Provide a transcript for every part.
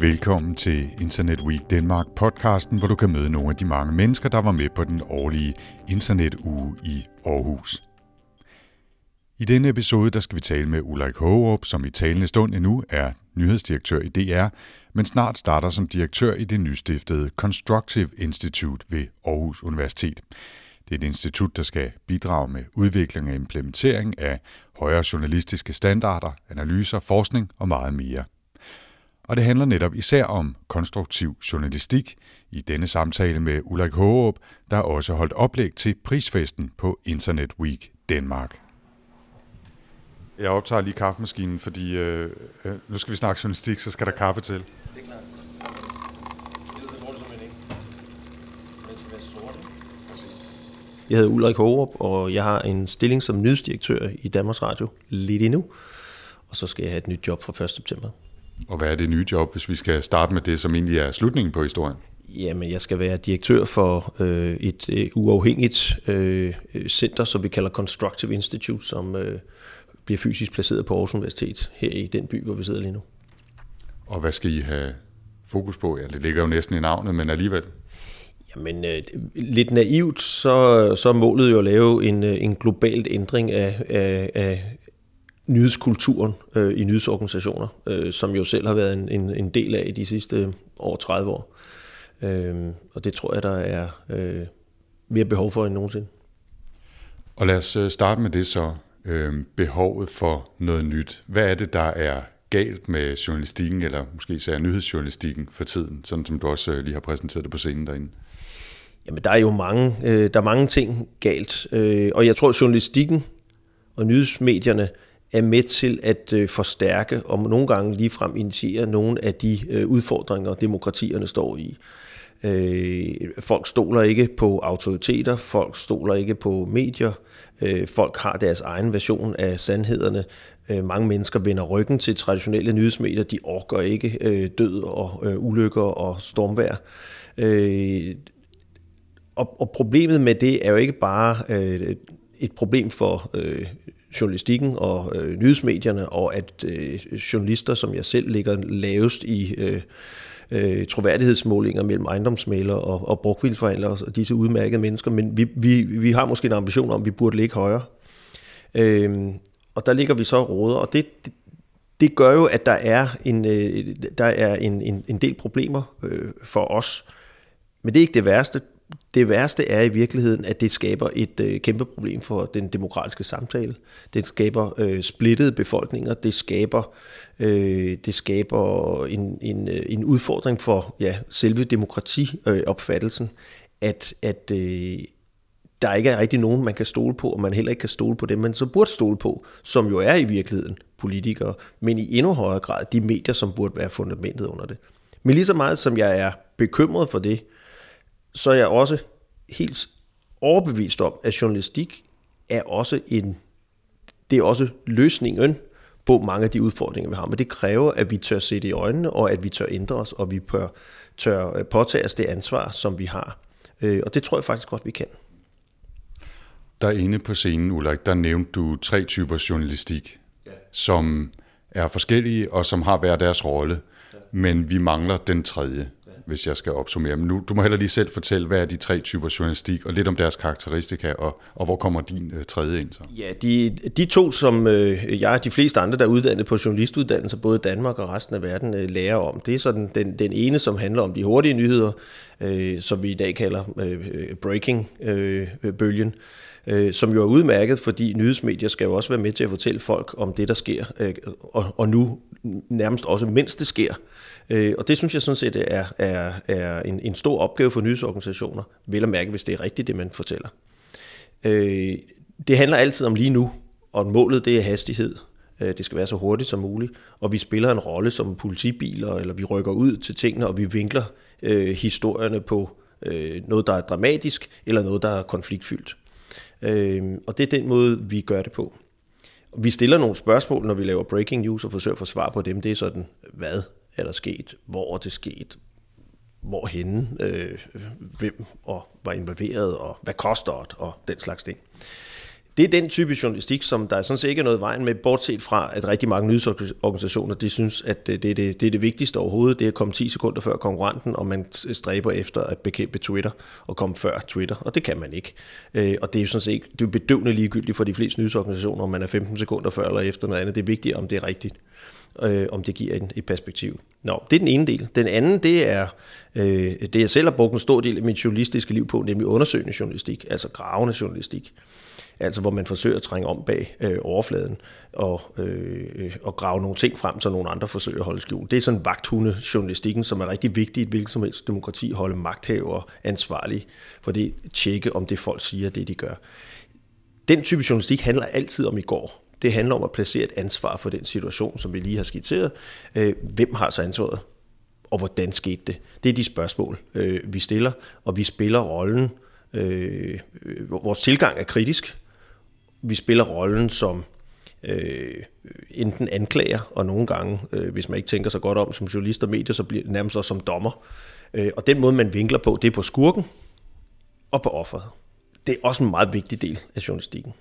Velkommen til Internet Week Danmark podcasten, hvor du kan møde nogle af de mange mennesker, der var med på den årlige internetuge i Aarhus. I denne episode der skal vi tale med Ulrik Hågerup, som i talende stund endnu er nyhedsdirektør i DR, men snart starter som direktør i det nystiftede Constructive Institute ved Aarhus Universitet. Det er et institut, der skal bidrage med udvikling og implementering af højere journalistiske standarder, analyser, forskning og meget mere. Og det handler netop især om konstruktiv journalistik i denne samtale med Ulrik Hågerup, der også holdt oplæg til prisfesten på Internet Week Danmark. Jeg optager lige kaffemaskinen, fordi øh, øh, nu skal vi snakke journalistik, så skal der kaffe til. Det er klart. Jeg hedder Ulrik Hågerup, og jeg har en stilling som nyhedsdirektør i Danmarks Radio lidt endnu. Og så skal jeg have et nyt job fra 1. september. Og hvad er det nye job, hvis vi skal starte med det, som egentlig er slutningen på historien? Jamen, jeg skal være direktør for øh, et øh, uafhængigt øh, center, som vi kalder Constructive Institute, som øh, bliver fysisk placeret på Aarhus Universitet, her i den by, hvor vi sidder lige nu. Og hvad skal I have fokus på? Ja, det ligger jo næsten i navnet, men alligevel. Jamen, øh, lidt naivt, så, så er målet jo at lave en, øh, en globalt ændring af, af, af nyhedskulturen øh, i nyhedsorganisationer, øh, som jo selv har været en, en, en del af i de sidste over 30 år. Øh, og det tror jeg, der er øh, mere behov for end nogensinde. Og lad os øh, starte med det så øh, behovet for noget nyt. Hvad er det, der er galt med journalistikken, eller måske især nyhedsjournalistikken for tiden, sådan som du også øh, lige har præsenteret det på scenen derinde? Jamen, der er jo mange, øh, der er mange ting galt, øh, og jeg tror, at journalistikken og nyhedsmedierne er med til at øh, forstærke og nogle gange ligefrem initiere nogle af de øh, udfordringer, demokratierne står i. Øh, folk stoler ikke på autoriteter, folk stoler ikke på medier, Øh, folk har deres egen version af sandhederne. Øh, mange mennesker vender ryggen til traditionelle nyhedsmedier. De orker ikke øh, død og øh, ulykker og stormvær. Øh, og, og problemet med det er jo ikke bare øh, et problem for øh, journalistikken og øh, nyhedsmedierne, og at øh, journalister, som jeg selv ligger lavest i øh, øh, troværdighedsmålinger mellem ejendomsmalere og, og brugtvildforhandlere og disse udmærkede mennesker, men vi, vi, vi har måske en ambition om, at vi burde ligge højere. Øh, og der ligger vi så råder, og det, det, det gør jo, at der er en, øh, der er en, en, en del problemer øh, for os. Men det er ikke det værste det værste er i virkeligheden, at det skaber et øh, kæmpe problem for den demokratiske samtale. Det skaber øh, splittede befolkninger. Det skaber, øh, det skaber en, en, øh, en udfordring for ja, selve demokratiopfattelsen, at, at øh, der ikke er rigtig nogen, man kan stole på, og man heller ikke kan stole på dem, man så burde stole på, som jo er i virkeligheden politikere, men i endnu højere grad de medier, som burde være fundamentet under det. Men lige så meget som jeg er bekymret for det, så er jeg også helt overbevist om, at journalistik er også en, det er også løsningen på mange af de udfordringer, vi har. Men det kræver, at vi tør se det i øjnene, og at vi tør ændre os, og vi tør, tør øh, påtage os det ansvar, som vi har. Øh, og det tror jeg faktisk godt, vi kan. Der inde på scenen, Ulrik, der nævnte du tre typer journalistik, ja. som er forskellige og som har hver deres rolle, ja. men vi mangler den tredje hvis jeg skal opsummere. Men nu, du må heller lige selv fortælle, hvad er de tre typer journalistik, og lidt om deres karakteristika, og, og hvor kommer din øh, tredje ind så? Ja, de, de to, som øh, jeg og de fleste andre, der er uddannet på journalistuddannelser, både Danmark og resten af verden, øh, lærer om, det er sådan den, den ene, som handler om de hurtige nyheder, øh, som vi i dag kalder øh, breaking-bølgen. Øh, øh, som jo er udmærket, fordi nyhedsmedier skal jo også være med til at fortælle folk om det, der sker, øh, og, og nu nærmest også, mens det sker. Øh, og det synes jeg sådan set er, er, er en, en stor opgave for nyhedsorganisationer, vel at mærke, hvis det er rigtigt, det man fortæller. Øh, det handler altid om lige nu, og målet det er hastighed. Øh, det skal være så hurtigt som muligt, og vi spiller en rolle som politibiler, eller vi rykker ud til tingene, og vi vinkler øh, historierne på øh, noget, der er dramatisk, eller noget, der er konfliktfyldt. Øh, og det er den måde, vi gør det på. Vi stiller nogle spørgsmål, når vi laver breaking news, og forsøger at få svar på dem. Det er sådan, hvad er der sket, hvor er det sket, hvorhenne, øh, hvem og var involveret, og hvad koster det, og den slags ting. Det er den type journalistik, som der sådan set ikke er noget vejen med, bortset fra, at rigtig mange nyhedsorganisationer, de synes, at det er det, det er det vigtigste overhovedet, det er at komme 10 sekunder før konkurrenten, og man stræber efter at bekæmpe Twitter og komme før Twitter, og det kan man ikke. Øh, og det er jo sådan set det er bedøvende ligegyldigt for de fleste nyhedsorganisationer, om man er 15 sekunder før eller efter noget andet. Det er vigtigt, om det er rigtigt øh, om det giver en, et perspektiv. Nå, det er den ene del. Den anden, det er øh, det, jeg selv har brugt en stor del af mit journalistiske liv på, nemlig undersøgende journalistik, altså gravende journalistik. Altså hvor man forsøger at trænge om bag øh, overfladen og, øh, øh og grave nogle ting frem, så nogle andre forsøger at holde skjult. Det er sådan vagthunde-journalistikken, som er rigtig vigtig i et hvilket som helst demokrati, holde magthavere ansvarlige for det, tjekke om det folk siger, det de gør. Den type journalistik handler altid om i går. Det handler om at placere et ansvar for den situation, som vi lige har skitseret. Øh, hvem har så ansvaret? Og hvordan skete det? Det er de spørgsmål, øh, vi stiller, og vi spiller rollen. Øh, vores tilgang er kritisk. Vi spiller rollen som enten anklager, og nogle gange, hvis man ikke tænker så godt om som journalist og medier, så bliver det nærmest også som dommer. og den måde, man vinkler på, det er på skurken og på offeret. Det er også en meget vigtig del af journalistikken.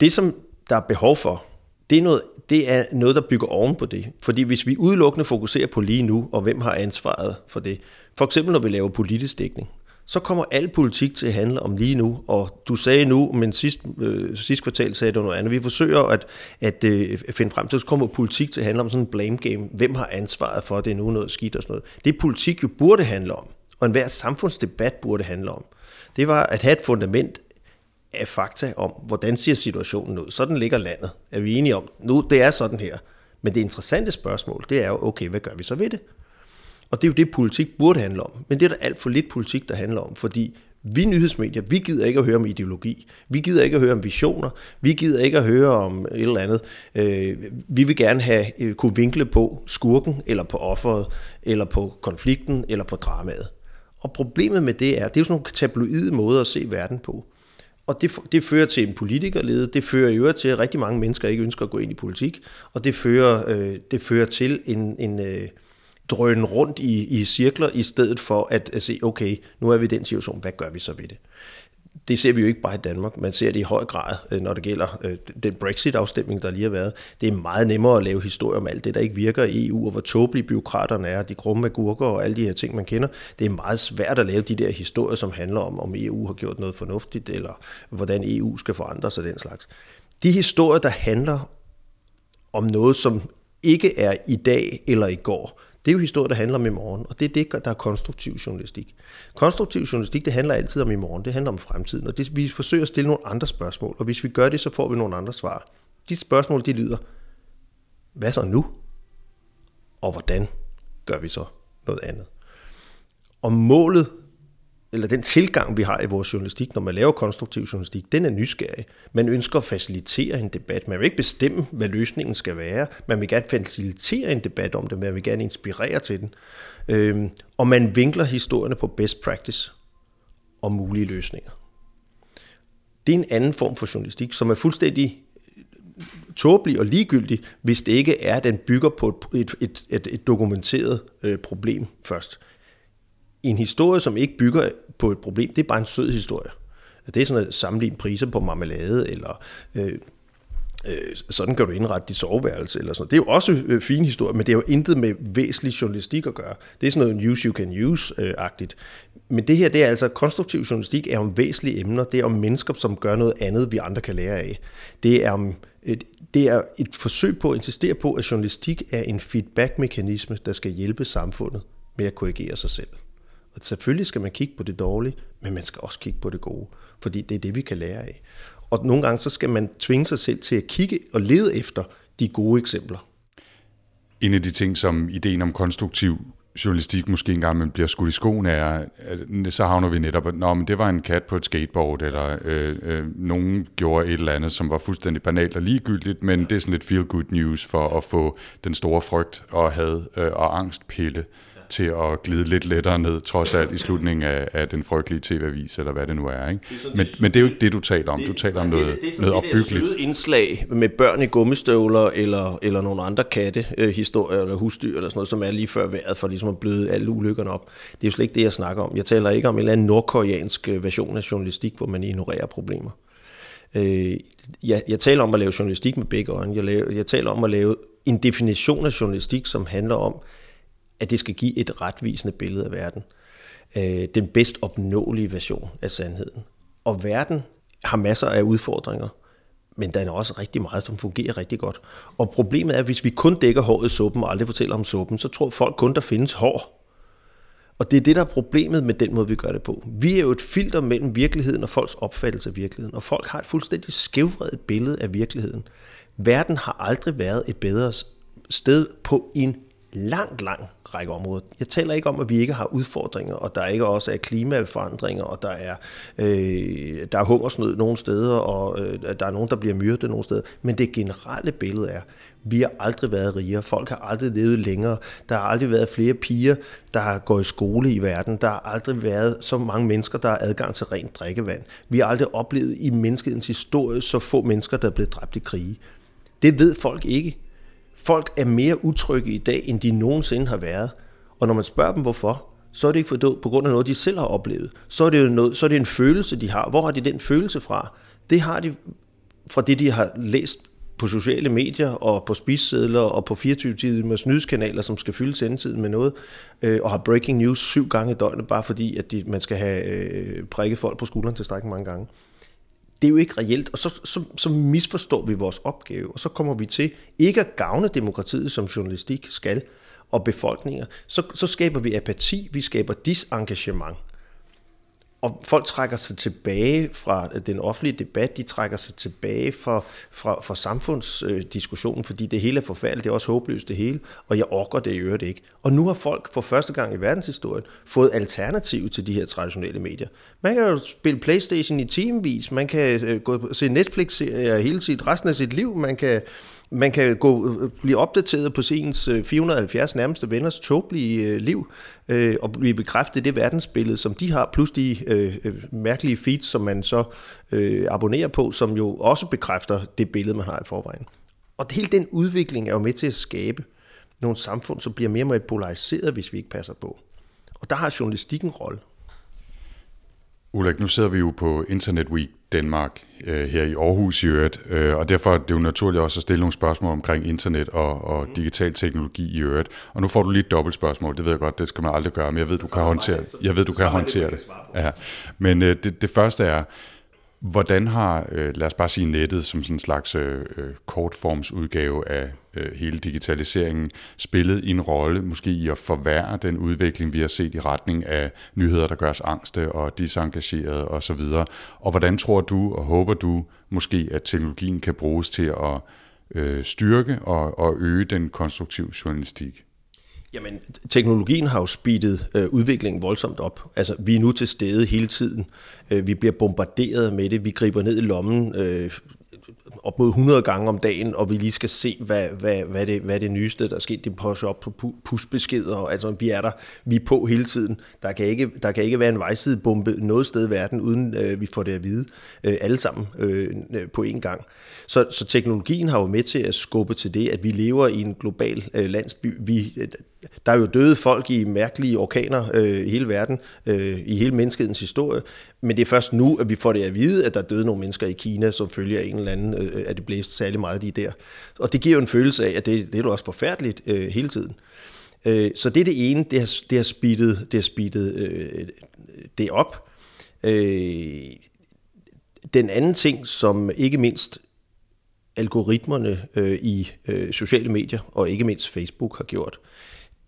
Det, som der er behov for, det er, noget, det er noget, der bygger oven på det. Fordi hvis vi udelukkende fokuserer på lige nu, og hvem har ansvaret for det, for eksempel når vi laver politisk dækning, så kommer al politik til at handle om lige nu. Og du sagde nu, men sidst, øh, sidst kvartal sagde du noget andet. Vi forsøger at, at øh, finde frem til, så kommer politik til at handle om sådan en blame game. Hvem har ansvaret for, at det er nu noget skidt og sådan noget. Det politik jo burde handle om, og enhver samfundsdebat burde handle om, det var at have et fundament af fakta om, hvordan ser situationen ud. Sådan ligger landet. Er vi enige om, nu det er sådan her. Men det interessante spørgsmål, det er jo, okay, hvad gør vi så ved det? Og det er jo det, politik burde handle om. Men det er der alt for lidt politik, der handler om, fordi vi nyhedsmedier, vi gider ikke at høre om ideologi. Vi gider ikke at høre om visioner. Vi gider ikke at høre om et eller andet. Øh, vi vil gerne have øh, kunne vinkle på skurken, eller på offeret, eller på konflikten, eller på dramaet. Og problemet med det er, det er jo sådan nogle tabloide måder at se verden på. Og det, det fører til en politikerlede, det fører i øvrigt til, at rigtig mange mennesker ikke ønsker at gå ind i politik, og det fører, øh, det fører til en, en øh, drøn rundt i, i cirkler, i stedet for at, at se, okay, nu er vi i den situation, hvad gør vi så ved det? Det ser vi jo ikke bare i Danmark, man ser det i høj grad, øh, når det gælder øh, den Brexit-afstemning, der lige har været. Det er meget nemmere at lave historier om alt det, der ikke virker i EU, og hvor tåbelige byråkraterne er, de grumme agurker og alle de her ting, man kender. Det er meget svært at lave de der historier, som handler om, om EU har gjort noget fornuftigt, eller hvordan EU skal forandre sig den slags. De historier, der handler om noget, som ikke er i dag eller i går, det er jo historier, der handler om i morgen, og det er det, der er konstruktiv journalistik. Konstruktiv journalistik, det handler altid om i morgen, det handler om fremtiden, og det, vi forsøger at stille nogle andre spørgsmål, og hvis vi gør det, så får vi nogle andre svar. De spørgsmål, de lyder, hvad så nu? Og hvordan gør vi så noget andet? Og målet eller den tilgang, vi har i vores journalistik, når man laver konstruktiv journalistik, den er nysgerrig. Man ønsker at facilitere en debat. Man vil ikke bestemme, hvad løsningen skal være. Man vil gerne facilitere en debat om det, man vil gerne inspirere til den. Øhm, og man vinkler historierne på best practice og mulige løsninger. Det er en anden form for journalistik, som er fuldstændig tåbelig og ligegyldig, hvis det ikke er, at den bygger på et, et, et, et dokumenteret øh, problem først en historie, som ikke bygger på et problem, det er bare en sød historie. Det er sådan at sammenligne priser på marmelade, eller øh, øh, sådan kan du indrette dit soveværelse, eller sådan Det er jo også øh, fin historie, men det er jo intet med væsentlig journalistik at gøre. Det er sådan noget news you can use-agtigt. Øh, men det her, det er altså, konstruktiv journalistik er om væsentlige emner, det er om mennesker, som gør noget andet, vi andre kan lære af. Det er om et, det er et forsøg på at insistere på, at journalistik er en feedback-mekanisme, der skal hjælpe samfundet med at korrigere sig selv. Og selvfølgelig skal man kigge på det dårlige, men man skal også kigge på det gode, fordi det er det, vi kan lære af. Og nogle gange så skal man tvinge sig selv til at kigge og lede efter de gode eksempler. En af de ting, som ideen om konstruktiv journalistik måske engang man bliver skudt i skoen er, at så havner vi netop, at Nå, men det var en kat på et skateboard, eller øh, øh, nogen gjorde et eller andet, som var fuldstændig banalt og ligegyldigt, men det er sådan lidt feel-good news for at få den store frygt og had øh, og angstpille til at glide lidt lettere ned, trods alt i slutningen af, af den frygtelige tv-avis, eller hvad det nu er. Ikke? Det er men, men det er jo ikke det, du taler om. Du taler om noget, det, det noget opbyggeligt. Det indslag med børn i gummistøvler, eller, eller nogle andre katte, øh, historier, eller husdyr, eller sådan noget, som er lige før vejret, for ligesom at bløde alle ulykkerne op. Det er jo slet ikke det, jeg snakker om. Jeg taler ikke om en eller anden nordkoreansk øh, version af journalistik, hvor man ignorerer problemer. Øh, jeg, jeg taler om at lave journalistik med begge øjne. Jeg, lave, jeg taler om at lave en definition af journalistik, som handler om, at det skal give et retvisende billede af verden. Øh, den bedst opnåelige version af sandheden. Og verden har masser af udfordringer, men der er også rigtig meget, som fungerer rigtig godt. Og problemet er, at hvis vi kun dækker håret i suppen og aldrig fortæller om suppen, så tror folk kun, der findes hår. Og det er det, der er problemet med den måde, vi gør det på. Vi er jo et filter mellem virkeligheden og folks opfattelse af virkeligheden, og folk har et fuldstændig skævvredet billede af virkeligheden. Verden har aldrig været et bedre sted på en langt, lang række områder. Jeg taler ikke om, at vi ikke har udfordringer, og der ikke også er klimaforandringer, og der er, øh, der er hungersnød nogle steder, og øh, der er nogen, der bliver myrdet nogle steder. Men det generelle billede er, vi har aldrig været rigere. Folk har aldrig levet længere. Der har aldrig været flere piger, der går i skole i verden. Der har aldrig været så mange mennesker, der har adgang til rent drikkevand. Vi har aldrig oplevet i menneskets historie så få mennesker, der er blevet dræbt i krige. Det ved folk ikke. Folk er mere utrygge i dag, end de nogensinde har været. Og når man spørger dem, hvorfor, så er det ikke for, på grund af noget, de selv har oplevet. Så er det jo noget, så er det en følelse, de har. Hvor har de den følelse fra? Det har de fra det, de har læst på sociale medier og på spisedler og på 24 timers nyhedskanaler, som skal fylde sendetiden med noget, øh, og har breaking news syv gange i døgnet, bare fordi at de, man skal have øh, prikket folk på skulderen til strækken mange gange. Det er jo ikke reelt, og så, så, så misforstår vi vores opgave, og så kommer vi til ikke at gavne demokratiet, som journalistik skal, og befolkninger. Så, så skaber vi apati, vi skaber disengagement og folk trækker sig tilbage fra den offentlige debat, de trækker sig tilbage fra, fra, fra samfundsdiskussionen, fordi det hele er forfærdeligt, det er også håbløst det hele, og jeg orker det i øvrigt ikke. Og nu har folk for første gang i verdenshistorien fået alternativ til de her traditionelle medier. Man kan jo spille Playstation i timevis, man kan øh, gå og se Netflix-serier hele sit, resten af sit liv, man kan man kan gå, blive opdateret på ens øh, 470 nærmeste venners tåbelige øh, liv, øh, og blive bekræftet det verdensbillede, som de har, plus de øh, øh, mærkelige feeds, som man så øh, abonnerer på, som jo også bekræfter det billede, man har i forvejen. Og hele den udvikling er jo med til at skabe nogle samfund, som bliver mere og mere polariseret, hvis vi ikke passer på. Og der har journalistikken en rolle. Ulrik, nu sidder vi jo på Internet Week Danmark øh, her i Aarhus i øvrigt, øh, og derfor er det jo naturligt også at stille nogle spørgsmål omkring internet og, og digital teknologi i øvrigt. Og nu får du lige et dobbelt spørgsmål, det ved jeg godt, det skal man aldrig gøre, men jeg ved, du kan håndtere, jeg ved, du kan håndtere det. Ja. Men øh, det, det første er, Hvordan har, øh, lad os bare sige nettet som sådan en slags øh, kortformsudgave af øh, hele digitaliseringen, spillet en rolle måske i at forværre den udvikling, vi har set i retning af nyheder, der gør os angste og disengagerede osv.? Og hvordan tror du og håber du måske, at teknologien kan bruges til at øh, styrke og, og øge den konstruktive journalistik? Jamen, teknologien har jo speedet øh, udviklingen voldsomt op. Altså, vi er nu til stede hele tiden. Øh, vi bliver bombarderet med det. Vi griber ned i lommen øh, op mod 100 gange om dagen, og vi lige skal se, hvad, hvad, hvad, det, hvad det nyeste, der er sket. Det pusher op på pushbeskeder, altså vi er der, vi er på hele tiden. Der kan ikke, der kan ikke være en vejsidebombe noget sted i verden, uden øh, vi får det at vide øh, alle sammen øh, på én gang. Så, så teknologien har jo med til at skubbe til det, at vi lever i en global øh, landsby. Vi, øh, der er jo døde folk i mærkelige orkaner øh, i hele verden, øh, i hele menneskehedens historie, men det er først nu, at vi får det at vide, at der er døde nogle mennesker i Kina, som følger en eller anden, øh, at det blæste særlig meget de der. Og det giver jo en følelse af, at det, det er jo også forfærdeligt øh, hele tiden. Øh, så det er det ene, det har, det har speedet, det, har speedet øh, det op. Øh, den anden ting, som ikke mindst algoritmerne øh, i øh, sociale medier, og ikke mindst Facebook har gjort,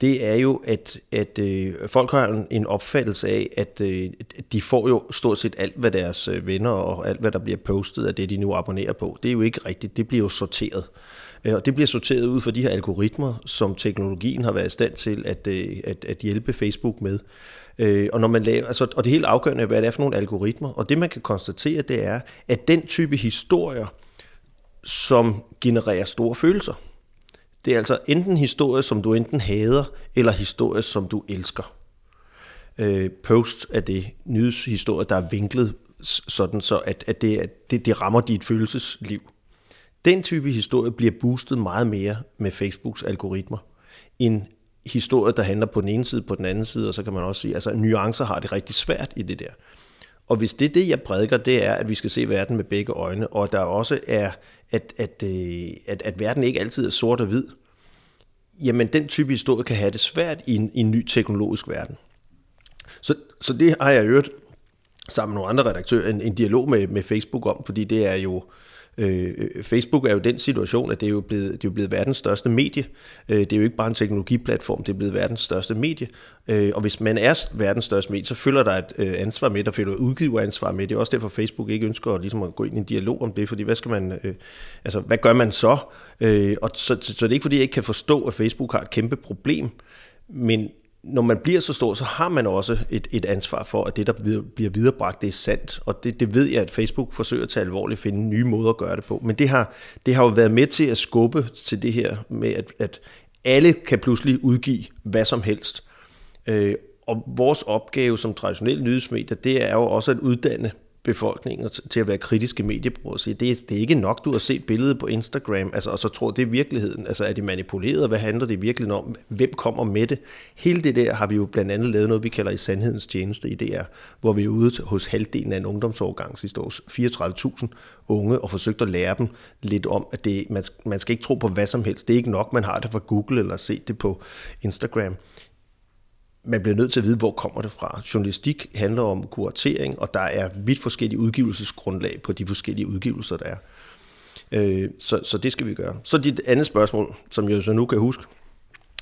det er jo, at, at øh, folk har en, en opfattelse af, at øh, de får jo stort set alt, hvad deres øh, venner og alt, hvad der bliver postet af det, de nu abonnerer på. Det er jo ikke rigtigt. Det bliver jo sorteret. Øh, og det bliver sorteret ud fra de her algoritmer, som teknologien har været i stand til at, øh, at, at hjælpe Facebook med. Øh, og, når man laver, altså, og det helt afgørende er, hvad det er for nogle algoritmer. Og det man kan konstatere, det er, at den type historier, som genererer store følelser, det er altså enten historie, som du enten hader, eller historie, som du elsker. Øh, posts er det nyhedshistorie, der er vinklet sådan, så at, at det, det, det rammer dit følelsesliv. Den type historie bliver boostet meget mere med Facebooks algoritmer, end historie, der handler på den ene side, på den anden side, og så kan man også sige, altså nuancer har det rigtig svært i det der. Og hvis det er det, jeg prædiker, det er, at vi skal se verden med begge øjne, og der også er, at, at, øh, at, at verden ikke altid er sort og hvid, jamen den type historie kan have det svært i en, i en ny teknologisk verden. Så, så det har jeg hørt sammen med nogle andre redaktører en, en dialog med, med Facebook om, fordi det er jo Øh, Øh, Facebook er jo den situation, at det er jo blevet, det er jo blevet verdens største medie. Øh, det er jo ikke bare en teknologiplatform, det er blevet verdens største medie. Øh, og hvis man er verdens største medie, så følger der et øh, ansvar med, der følger udgiveransvar med. Det er også derfor, Facebook ikke ønsker at, ligesom at gå ind i en dialog om det, fordi hvad skal man, øh, altså hvad gør man så? Øh, og så, så det er ikke fordi, jeg ikke kan forstå, at Facebook har et kæmpe problem, men når man bliver så stor, så har man også et, et ansvar for, at det, der bliver viderebragt, det er sandt. Og det, det ved jeg, at Facebook forsøger at tage alvorligt, finde nye måder at gøre det på. Men det har, det har jo været med til at skubbe til det her med, at, at alle kan pludselig udgive hvad som helst. Øh, og vores opgave som traditionelle nyhedsmedier, det er jo også at uddanne befolkningen til at være kritiske mediebrugere. Så det, er, det er ikke nok, du har set billedet på Instagram, altså, og så tror, det er virkeligheden. Altså er det manipuleret? Hvad handler det virkelig om? Hvem kommer med det? Hele det der har vi jo blandt andet lavet noget, vi kalder i sandhedens tjeneste i DR, hvor vi er ude hos halvdelen af en ungdomsårgang sidste år, 34.000 unge, og forsøgt at lære dem lidt om, at det, man, man skal ikke tro på hvad som helst. Det er ikke nok, man har det fra Google eller set det på Instagram man bliver nødt til at vide, hvor kommer det fra. Journalistik handler om kuratering, og der er vidt forskellige udgivelsesgrundlag på de forskellige udgivelser, der er. Øh, så, så det skal vi gøre. Så dit andet spørgsmål, som jeg så nu kan huske,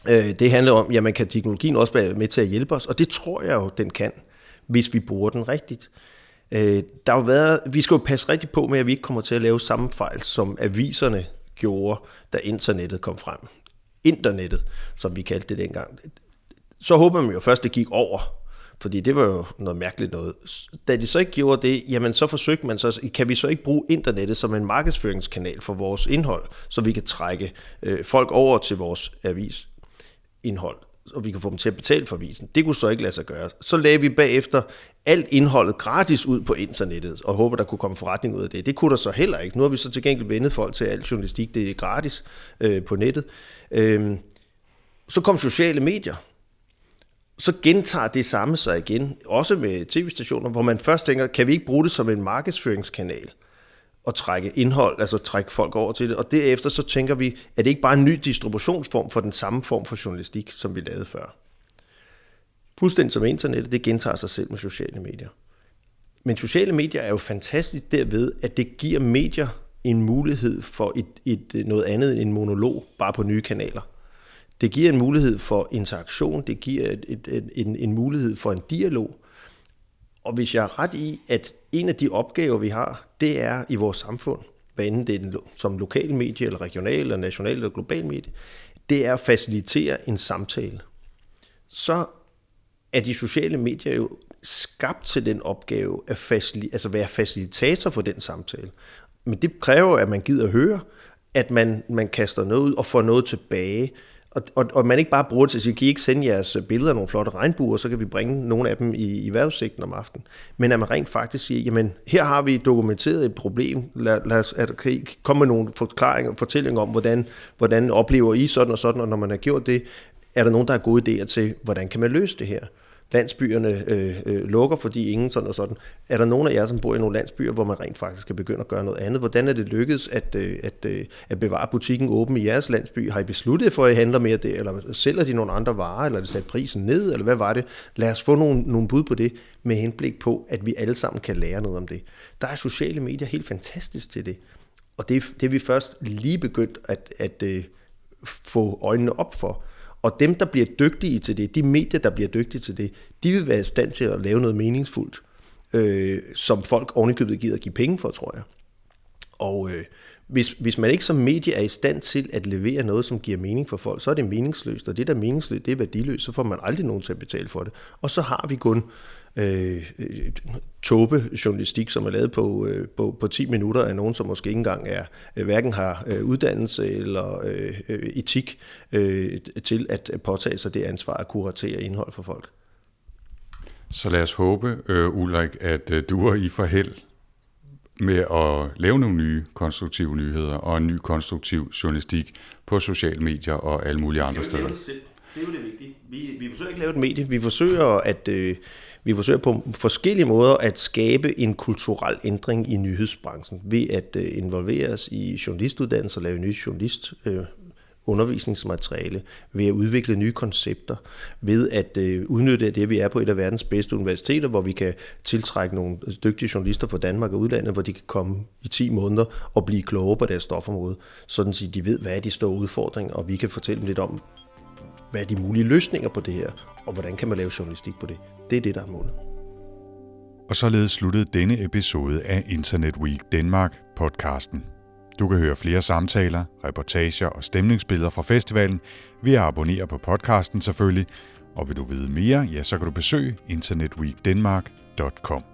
øh, det handler om, jamen kan teknologien også være med til at hjælpe os? Og det tror jeg jo, den kan, hvis vi bruger den rigtigt. Øh, der har været, vi skal jo passe rigtig på med, at vi ikke kommer til at lave samme fejl, som aviserne gjorde, da internettet kom frem. Internettet, som vi kaldte det dengang så håber man jo først, det gik over, fordi det var jo noget mærkeligt noget. Da de så ikke gjorde det, jamen så forsøgte man så, kan vi så ikke bruge internettet som en markedsføringskanal for vores indhold, så vi kan trække øh, folk over til vores avisindhold, og vi kan få dem til at betale for avisen. Det kunne så ikke lade sig gøre. Så lagde vi bagefter alt indholdet gratis ud på internettet, og håber, der kunne komme forretning ud af det. Det kunne der så heller ikke. Nu har vi så til gengæld vendet folk til, at al journalistik det er gratis øh, på nettet. Øh, så kom sociale medier, så gentager det samme sig igen, også med tv-stationer, hvor man først tænker, kan vi ikke bruge det som en markedsføringskanal? og trække indhold, altså trække folk over til det. Og derefter så tænker vi, er det ikke bare en ny distributionsform for den samme form for journalistik, som vi lavede før. Fuldstændig som internettet, det gentager sig selv med sociale medier. Men sociale medier er jo fantastisk derved, at det giver medier en mulighed for et, et, noget andet end en monolog, bare på nye kanaler. Det giver en mulighed for interaktion, det giver et, et, et, en, en mulighed for en dialog. Og hvis jeg er ret i, at en af de opgaver, vi har, det er i vores samfund, hvad enten det er som lokal medie, eller regional, eller national, eller global medie, det er at facilitere en samtale. Så er de sociale medier jo skabt til den opgave at facil- altså være facilitator for den samtale. Men det kræver, at man gider at høre, at man, man kaster noget ud og får noget tilbage, og, og, og man ikke bare bruger det til at sige, kan I ikke sende jeres billeder af nogle flotte regnbuer, så kan vi bringe nogle af dem i, i vejrudsigten om aftenen. Men at man rent faktisk siger, jamen her har vi dokumenteret et problem, lad, lad os, at, kan I komme med nogle forklaringer og fortællinger om, hvordan, hvordan oplever I sådan og sådan, og når man har gjort det, er der nogen, der har gode idéer til, hvordan kan man løse det her? Landsbyerne øh, øh, lukker, fordi ingen sådan og sådan. Er der nogen af jer, som bor i nogle landsbyer, hvor man rent faktisk skal begynde at gøre noget andet? Hvordan er det lykkedes at, øh, at, øh, at bevare butikken åben i jeres landsby? Har I besluttet for, at I handler mere det, eller sælger de nogle andre varer, eller er de sat prisen ned, eller hvad var det? Lad os få nogle, nogle bud på det, med henblik på, at vi alle sammen kan lære noget om det. Der er sociale medier helt fantastisk til det. Og det, det er vi først lige begyndt at, at, at få øjnene op for. Og dem, der bliver dygtige til det, de medier, der bliver dygtige til det, de vil være i stand til at lave noget meningsfuldt, øh, som folk ovenikøbet gider at give penge for, tror jeg. Og øh, hvis, hvis man ikke som medie er i stand til at levere noget, som giver mening for folk, så er det meningsløst, og det der er meningsløst, det er værdiløst, så får man aldrig nogen til at betale for det. Og så har vi kun øh, øh tåbe journalistik, som er lavet på, øh, på, på 10 minutter af nogen, som måske ikke engang er, øh, hverken har øh, uddannelse eller øh, øh etik øh, til at påtage sig det ansvar at kuratere indhold for folk. Så lad os håbe, øh, Ulrik, at øh, du og I får held med at lave nogle nye konstruktive nyheder og en ny konstruktiv journalistik på sociale medier og alle mulige andre steder. Det er jo det vigtige. Vi, vi forsøger ikke at lave et medie. Vi forsøger at øh, vi forsøger på forskellige måder at skabe en kulturel ændring i nyhedsbranchen ved at øh, involvere os i journalistuddannelser, lave nye journalist øh, undervisningsmateriale, ved at udvikle nye koncepter, ved at øh, udnytte det, at vi er på et af verdens bedste universiteter, hvor vi kan tiltrække nogle dygtige journalister fra Danmark og udlandet, hvor de kan komme i 10 måneder og blive klogere på deres stofområde, sådan at de ved, hvad er de store udfordringer, og vi kan fortælle dem lidt om, hvad er de mulige løsninger på det her, og hvordan kan man lave journalistik på det. Det er det, der er målet. Og således sluttede denne episode af Internet Week Danmark podcasten. Du kan høre flere samtaler, reportager og stemningsbilleder fra festivalen ved at abonnere på podcasten selvfølgelig, og vil du vide mere, ja, så kan du besøge internetweekdenmark.com.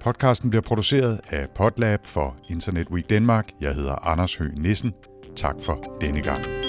Podcasten bliver produceret af Podlab for Internet Week Danmark. Jeg hedder Anders Høgh Nissen. Tak for denne gang.